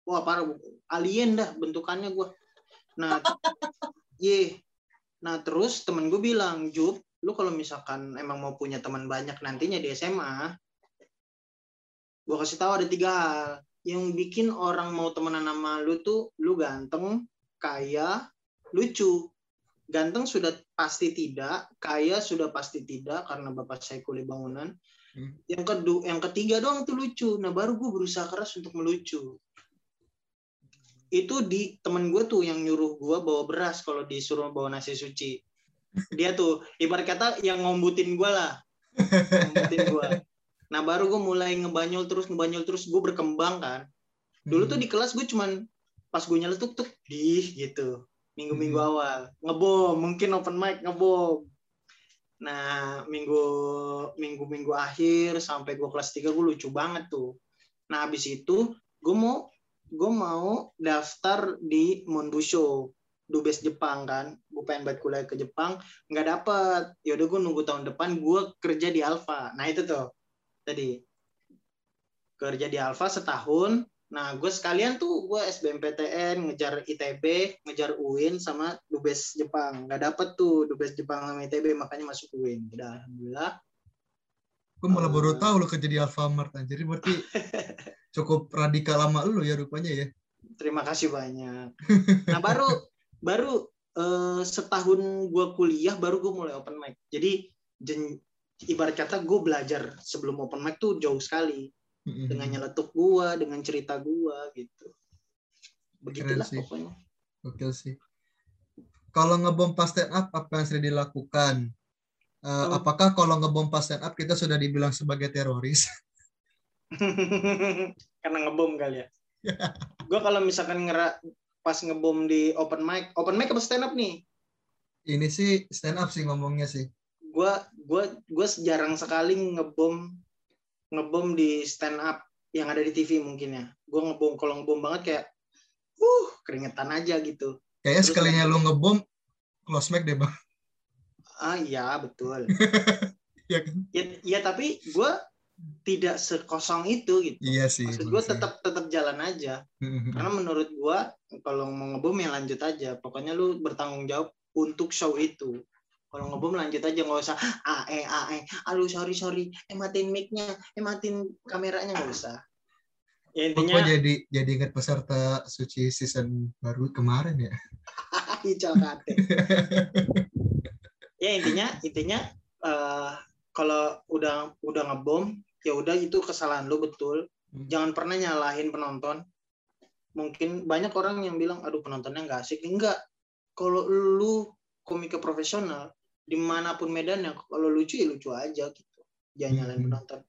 wah parah. Alien dah bentukannya gue nah ye. Nah terus temen gue bilang Jup lu kalau misalkan emang mau punya teman banyak nantinya di SMA gue kasih tahu ada tiga hal. Yang bikin orang mau temenan sama lu tuh lu ganteng kaya lucu. Ganteng sudah pasti tidak kaya sudah pasti tidak karena bapak saya kuliah bangunan. Hmm. yang kedua yang ketiga doang tuh lucu. Nah baru gue berusaha keras untuk melucu itu di temen gue tuh yang nyuruh gue bawa beras kalau disuruh bawa nasi suci. Dia tuh ibarat kata yang ngombutin gue lah. Ngombutin gue nah baru gue mulai ngebanyol terus ngebanyol terus gue berkembang kan. Dulu tuh di kelas gue cuman pas gue nyeletuk tuh di gitu. Minggu-minggu Hmm. awal. Ngebom mungkin open mic ngebom. Nah minggu minggu minggu akhir sampai gue kelas 3 gue lucu banget tuh. Nah habis itu gue mau gue mau daftar di Monbusho Dubes Jepang kan. Gue pengen buat kuliah ke Jepang nggak dapet. Yaudah gue nunggu tahun depan gue kerja di Alfa nah itu tuh tadi. Kerja di Alfa setahun. Nah gue sekalian tuh gue SBMPTN ngejar ITB ngejar UIN sama Dubes Jepang. Nggak dapet tuh Dubes Jepang sama ITB makanya masuk UIN udah alhamdulillah Gue malah baru tahu lo kerja di Alfamart anjir. Berarti cukup radikal lama lu ya rupanya ya. terima kasih banyak nah baru baru eh, setahun gue kuliah baru gue mulai open mic jadi jen- ibarat kata gue belajar sebelum open mic tuh jauh sekali dengan nyeletuk gue dengan cerita gue gitu begitulah sih. pokoknya Oke sih. Kalau ngebom pas stand up apa yang sudah dilakukan? Eh, Oh. Apakah kalau ngebom pas stand up kita sudah dibilang sebagai teroris? karena ngebom kali ya gue kalau misalkan ngera pas ngebom di open mic open mic apa stand up nih Ini sih stand up sih ngomongnya sih. gue gua gue jarang sekali ngebom ngebom di stand up yang ada di TV mungkin ya gue ngebom kalau ngebom banget kayak uh keringetan aja gitu Kayaknya Terus sekalinya lu ngebom close mic deh bang. Ah iya betul. Iya kan? ya, ya tapi gue tidak sekosong itu gitu. Iya sih. maksud gue tetap tetap jalan aja. Karena menurut gue kalau mau ngebom ya lanjut aja. Pokoknya lu bertanggung jawab untuk show itu. Kalau ngebom lanjut aja nggak usah ae ae aduh sorry sorry. Eh matiin mic-nya eh matiin kameranya. Nggak usah. Ya intinya gua jadi jadi ingat peserta suci season baru kemarin ya. hijau kate ya intinya intinya eh, kalau udah udah ngebom ya udah itu kesalahan lu betul. Hmm. jangan pernah nyalahin penonton. Mungkin banyak orang yang bilang aduh penontonnya nggak asik. Enggak. Kalau lu komika profesional di mana pun medannya kalau lucu ya lucu aja gitu. Jangan nyalahin Hmm. penonton.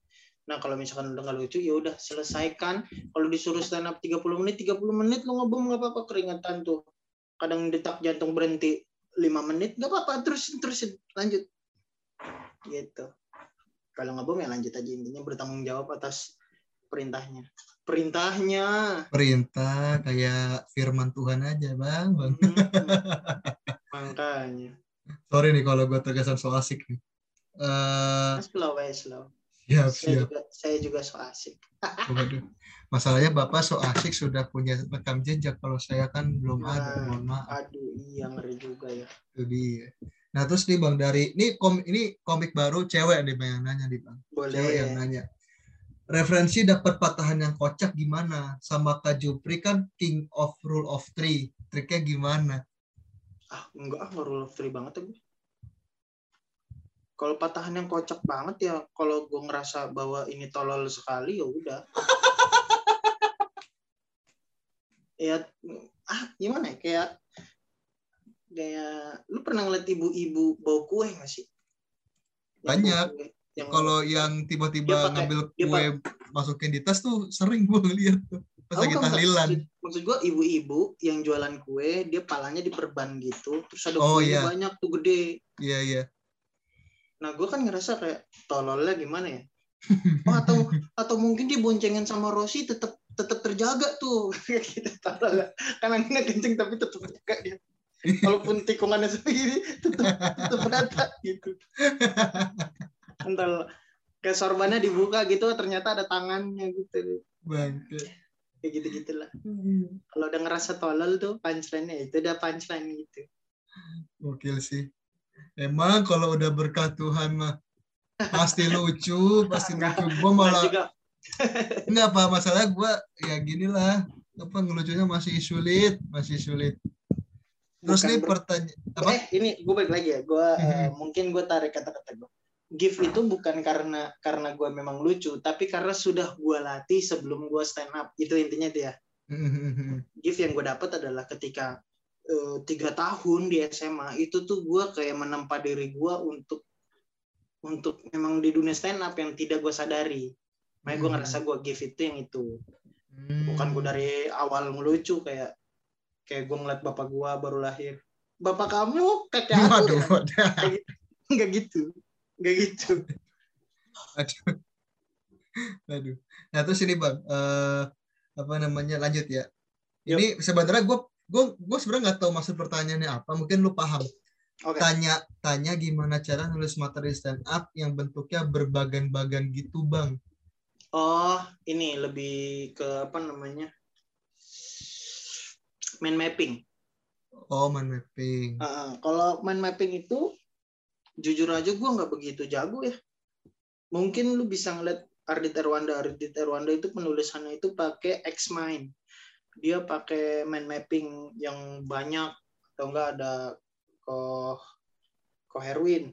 Nah kalau misalkan udah nggak lucu ya udah selesaikan. Kalau disuruh stand up 30 menit 30 menit lu ngebom nggak apa-apa keringetan tuh. Kadang detak jantung berhenti 5 menit nggak apa-apa terus terus lanjut gitu kalau ngebom ya lanjut aja intinya bertanggung jawab atas perintahnya perintahnya Perintah kayak firman Tuhan aja, Bang. Bang. Hmm, makanya Sorry nih kalau gue terkesan so asik nih. Eh, slow eh, slow siap, saya siap. juga saya juga so asik Waduh. Masalahnya Bapak so asik sudah punya rekam jejak. Kalau saya kan belum ada, Nah. mohon maaf. aduh iya ngeri juga ya Itu dia. Nah terus nih Bang dari ini kom ini komik baru cewek nih Bang yang nanya nih Bang. Cewek yang boleh nanya. Referensi dapat patahan yang kocak gimana? Sama Kak Jupri kan King of Rule of Three. Triknya gimana? ah enggak ah rule of three banget ya gue kalau patahan yang kocak banget ya kalau gue ngerasa bahwa ini tolol sekali ya udah ya ah gimana ya kayak kayak lu pernah ngeliat ibu-ibu bau kue nggak sih Banyak. kue, yang Kalau yang tiba-tiba ngambil kue masukin di tas tuh sering gue ngeliat tuh. Pas lagi tahlilan. Maksud, maksud gua ibu-ibu yang jualan kue, dia palanya diperban gitu, terus ada Oh, kuenya iya. banyak tuh gede. Iya iya. Nah, gua kan ngerasa kayak tololnya gimana ya? Oh, atau atau mungkin dia boncengin sama Rosi tetap tetap terjaga tuh kayak gitu tolol. Kan anginnya kenceng tapi tetap terjaga dia. Walaupun tikungannya segini tetap tetap rata gitu. Entar kayak sorbannya dibuka gitu ternyata ada tangannya gitu. Bangke. Kayak gitu-gitulah. Kalau udah ngerasa tolol tuh punchline-nya itu udah punchline gitu. Gokil sih. Emang kalau udah berkah Tuhan mah pasti lucu, pasti lucu. Gue malah enggak apa masalah gue ya gini lah. Apa ngelucunya masih sulit, masih sulit. Terus Bukan nih pertanyaan apa? eh ini gue balik lagi ya gue Mhm. mungkin gue tarik kata-kata gue gift itu bukan karena karena gue memang lucu tapi karena sudah gue latih sebelum gue stand up itu intinya dia gift yang gue dapat adalah ketika tiga tahun di SMA itu tuh gue kayak menempa diri gue untuk untuk memang di dunia stand up yang tidak gue sadari makanya gue Mhm. ngerasa gue gift itu yang itu Hmm. bukan gue dari awal ngelucu kayak kayak gue ngeliat bapak gue baru lahir bapak kamu kakek aku Waduh, ya? waduh. nggak gitu nggak gitu Aduh. Aduh. Nah terus ini bang, eh, apa namanya lanjut ya. Ini sebenarnya gue gue gue sebenarnya nggak tahu maksud pertanyaannya apa. Mungkin lu paham. oke Tanya tanya gimana cara nulis materi stand up yang bentuknya berbagan-bagan gitu bang. oh ini lebih ke apa namanya mind mapping Oh mind mapping. Heeh, kalau mind mapping itu jujur aja gue nggak begitu jago ya mungkin lu bisa ngeliat Ardit Erwanda Ardit Erwanda itu penulisannya itu pakai X mind dia pakai mind mapping yang banyak atau enggak ada ko ko Herwin.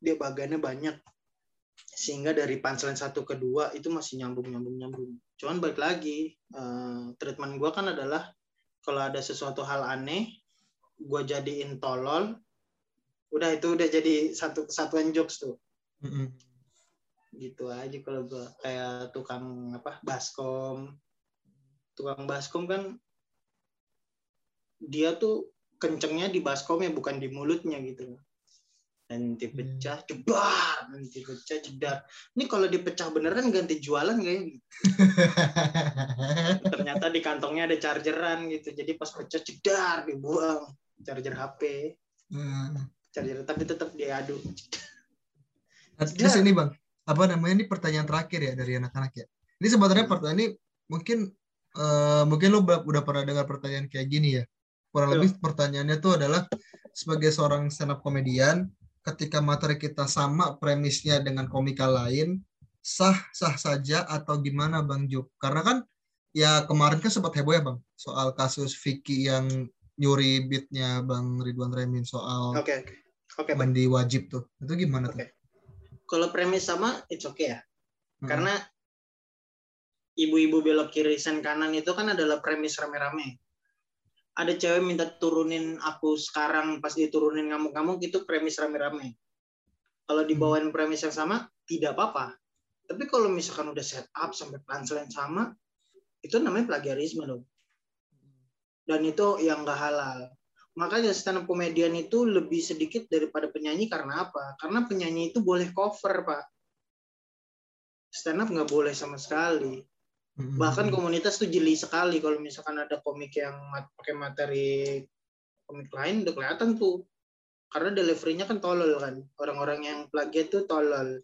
Dia bagannya banyak. Sehingga dari punchline satu ke dua itu masih nyambung nyambung nyambung. Cuman balik lagi eh, treatment gue kan adalah kalau ada sesuatu hal aneh gue jadiin tolol udah itu udah jadi satu kesatuan jokes tuh. Mm-mm. gitu aja kalau gue kayak tukang apa baskom tukang baskom kan dia tuh kencengnya di baskomnya bukan di mulutnya gitu nanti pecah jedar nanti pecah jedar. Ini kalau dipecah beneran ganti jualan kayak gitu. ternyata di kantongnya ada chargeran gitu. Jadi pas pecah jedar dibuang. Charger HP Hmm. charger tapi tetap diadu. Nah, terus ini bang, apa namanya? Ini pertanyaan terakhir ya dari anak-anak ya. Ini sebenarnya Hmm. pertanyaan ini mungkin eh, mungkin lo udah pernah dengar pertanyaan kayak gini ya. Kurang Iya. lebih pertanyaannya tuh adalah sebagai seorang stand up komedian, ketika materi kita sama premisnya dengan komika lain, sah sah saja atau gimana Bang Juk? Karena kan ya kemarin kan sempat heboh ya Bang soal kasus Vicky yang nyuri beatnya Bang Ridwan Remin soal Oke oke. Oke, Bang. mandi wajib tuh. Itu gimana tuh? Oke. Kalau premis sama, it's okay ya. Hmm. Karena ibu-ibu belok kiri sen kanan itu kan adalah premis rame-rame. Ada cewek minta turunin aku sekarang pas diturunin ngamuk-ngamuk itu premis rame-rame. Kalau dibawain premis yang sama tidak apa-apa. Tapi kalau misalkan udah set up sampai punchline sama, itu namanya plagiarisme dong. Dan itu yang nggak halal. Makanya stand up komedian itu lebih sedikit daripada penyanyi karena apa? Karena penyanyi itu boleh cover, Pak. Stand up nggak boleh sama sekali Mm-mm. bahkan komunitas tuh jeli sekali kalau misalkan ada komik yang mat- pakai materi komik lain udah kelihatan tuh. Karena deliverynya kan tolol kan. Orang-orang yang plagiat tuh tolol.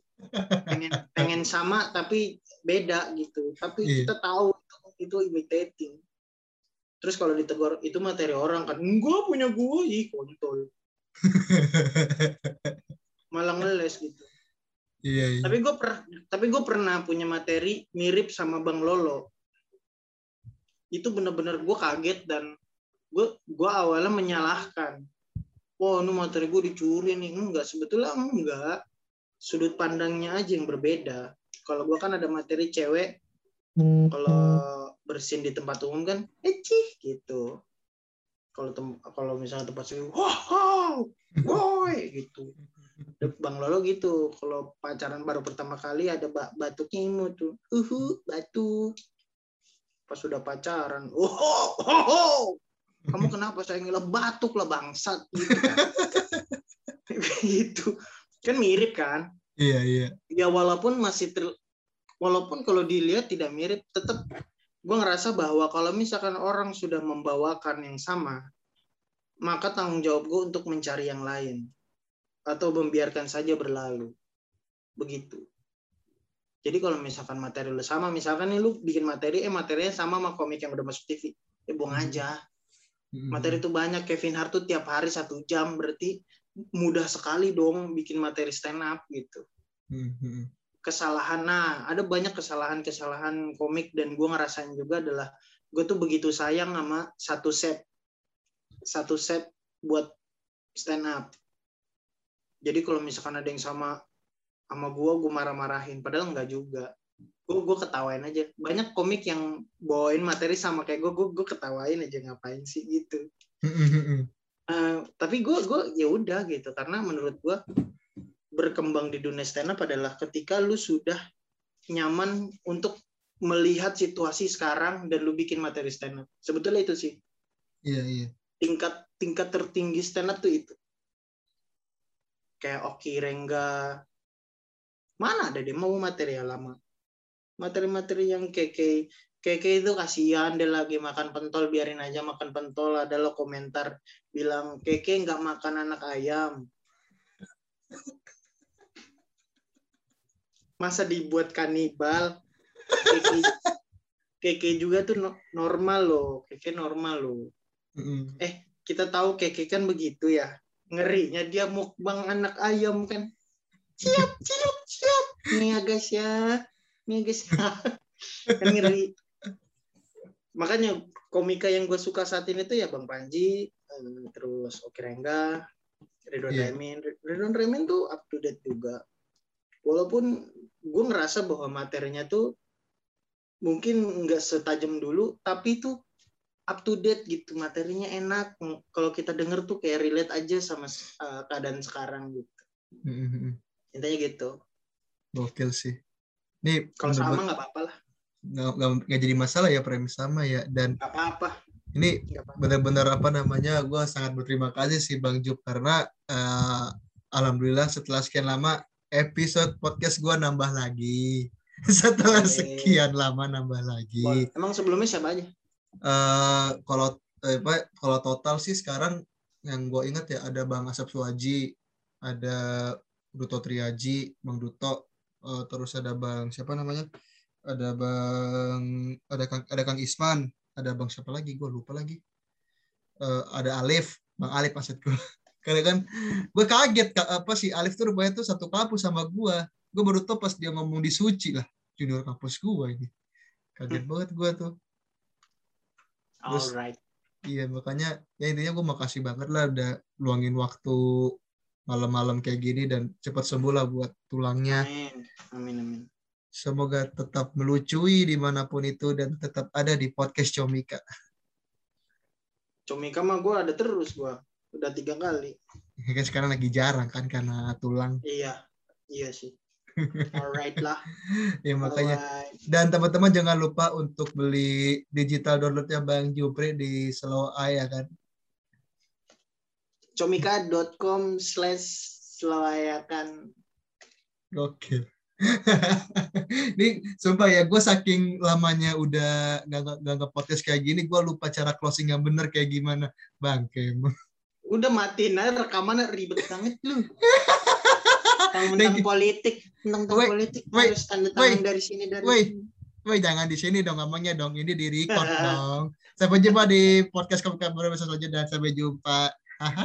Pengen pengen sama tapi beda gitu. Tapi Iya. kita tahu itu, itu imitating. Terus kalau ditegur itu materi orang kan enggak punya gue ih kontol. Malah ngeles gitu Iya, iya. tapi gue per tapi gue pernah punya materi mirip sama bang Lolo. Itu bener-bener gue kaget dan gue gue awalnya menyalahkan. Wah ini materi gue dicuri nih. Enggak sebetulnya enggak. Sudut pandangnya aja yang berbeda. Kalau gue kan ada materi cewek kalau bersin di tempat umum kan ecih gitu. Kalau tem- kalau misalnya tempat sih wow boy gitu Bang Lolo gitu. Kalau pacaran baru pertama kali ada ba- batuknya imut tuh. Uhu batuk. Pas sudah pacaran oh, oh, oh, oh. kamu kenapa saya ngilang? Batuk lah bangsat. Gitu kan. gitu. Kan mirip kan? Iya, iya. ya walaupun masih ter- walaupun kalau dilihat tidak mirip tetap gue ngerasa bahwa kalau misalkan orang sudah membawakan yang sama maka tanggung jawab gue untuk mencari yang lain atau membiarkan saja berlalu. Begitu. Jadi kalau misalkan materi lu sama misalkan nih lu bikin materi eh materinya sama sama komik yang udah masuk TV ya buang Hmm. aja. Mm-mm. materi itu banyak. Kevin Hart tuh tiap hari satu jam berarti mudah sekali dong bikin materi stand up gitu. Mm-mm. kesalahan nah ada banyak kesalahan-kesalahan komik dan gue ngerasain juga adalah gue tuh begitu sayang sama satu set satu set buat stand up jadi kalau misalkan ada yang sama sama gue gue marah-marahin. Padahal enggak juga. Gue gue ketawain aja. Banyak komik yang bawain materi sama kayak gue gue gue ketawain aja ngapain sih gitu. Eh, tapi gue gue ya udah gitu. Karena menurut gue berkembang di dunia stand up adalah ketika lu sudah nyaman untuk melihat situasi sekarang dan lu bikin materi stand up. Sebetulnya itu sih. Iya, iya. tingkat tingkat tertinggi stand up tuh itu kayak Oki Rengga. Mana ada dia? Mau materi yang lama. Materi-materi yang keke keke itu kasihan dia lagi makan pentol biarin aja makan pentol. Ada lo komentar bilang keke nggak makan anak ayam. Masa dibuat kanibal? Keke keke juga tuh no- normal loh. Keke normal loh. Mm-mm. kita tahu keke kan begitu ya ngerinya dia mukbang anak ayam kan. Siap siap siap nih ya guys ya. Nih ya guys ya. Kan ngeri. Makanya komika yang gue suka saat ini tuh ya bang Panji eh, terus Oki Rengga Ridwan Iya. Remin. Ridwan Remin tuh up to date juga. Walaupun gue ngerasa bahwa materinya tuh mungkin nggak setajam dulu tapi tuh up to date gitu materinya enak kalau kita denger tuh kayak relate aja sama uh, keadaan sekarang gitu. Mm-mm. intinya gitu. Gokil sih. Nih, kalau sama nggak apa-apa lah. Nggak jadi masalah ya premis sama ya. Dan nggak apa-apa. ini benar-benar apa namanya gue sangat berterima kasih sih Bang Jup karena eh, alhamdulillah setelah sekian lama episode podcast gue nambah lagi. Setelah sekian lama nambah lagi. Emang sebelumnya siapa aja eh kalau eh, apa kalau total sih sekarang yang gue ingat ya ada Bang Asap Suwaji ada Duto Triaji Bang Duto uh, terus ada bang siapa namanya? Ada bang ada kang ada kang Isman ada bang siapa lagi? Gue lupa lagi. Uh, ada Alif bang Alif maksud gue karena kan gue kaget apa sih Alif tuh rupanya tuh satu kampus sama gue gue baru tau pas dia ngomong di Suci lah junior kampus gue ini. Kaget hmm. banget gue tuh Terus, Alright. Iya makanya ya intinya gue makasih banget lah udah luangin waktu malam-malam kayak gini dan cepat sembuh lah buat tulangnya. Amin. Amin amin. Semoga tetap melucui di mana pun itu dan tetap ada di podcast Comika. Comika mah gue ada terus gue. Udah tiga kali. Ya kan sekarang lagi jarang kan karena tulang. Iya, iya sih. Alright lah. ya makanya. Alright. Dan teman-teman jangan lupa untuk beli digital downloadnya Bang Jupri di Slow Eye ya kan. Comika.com slash selayakan. Oke. Ini sumpah ya, gue saking lamanya udah gak, gak, gak podcast kayak gini, gue lupa cara closing yang bener kayak gimana. Bang, Udah matiin aja rekaman ribet banget lu. tentang politik tentang wait, politik wait, harus tanda tangan dari sini dari wait, sini. Wait, jangan di sini dong ngomongnya dong. Ini di record dong. Sampai jumpa di podcast kamu kabar selanjutnya dan sampai jumpa. Haha.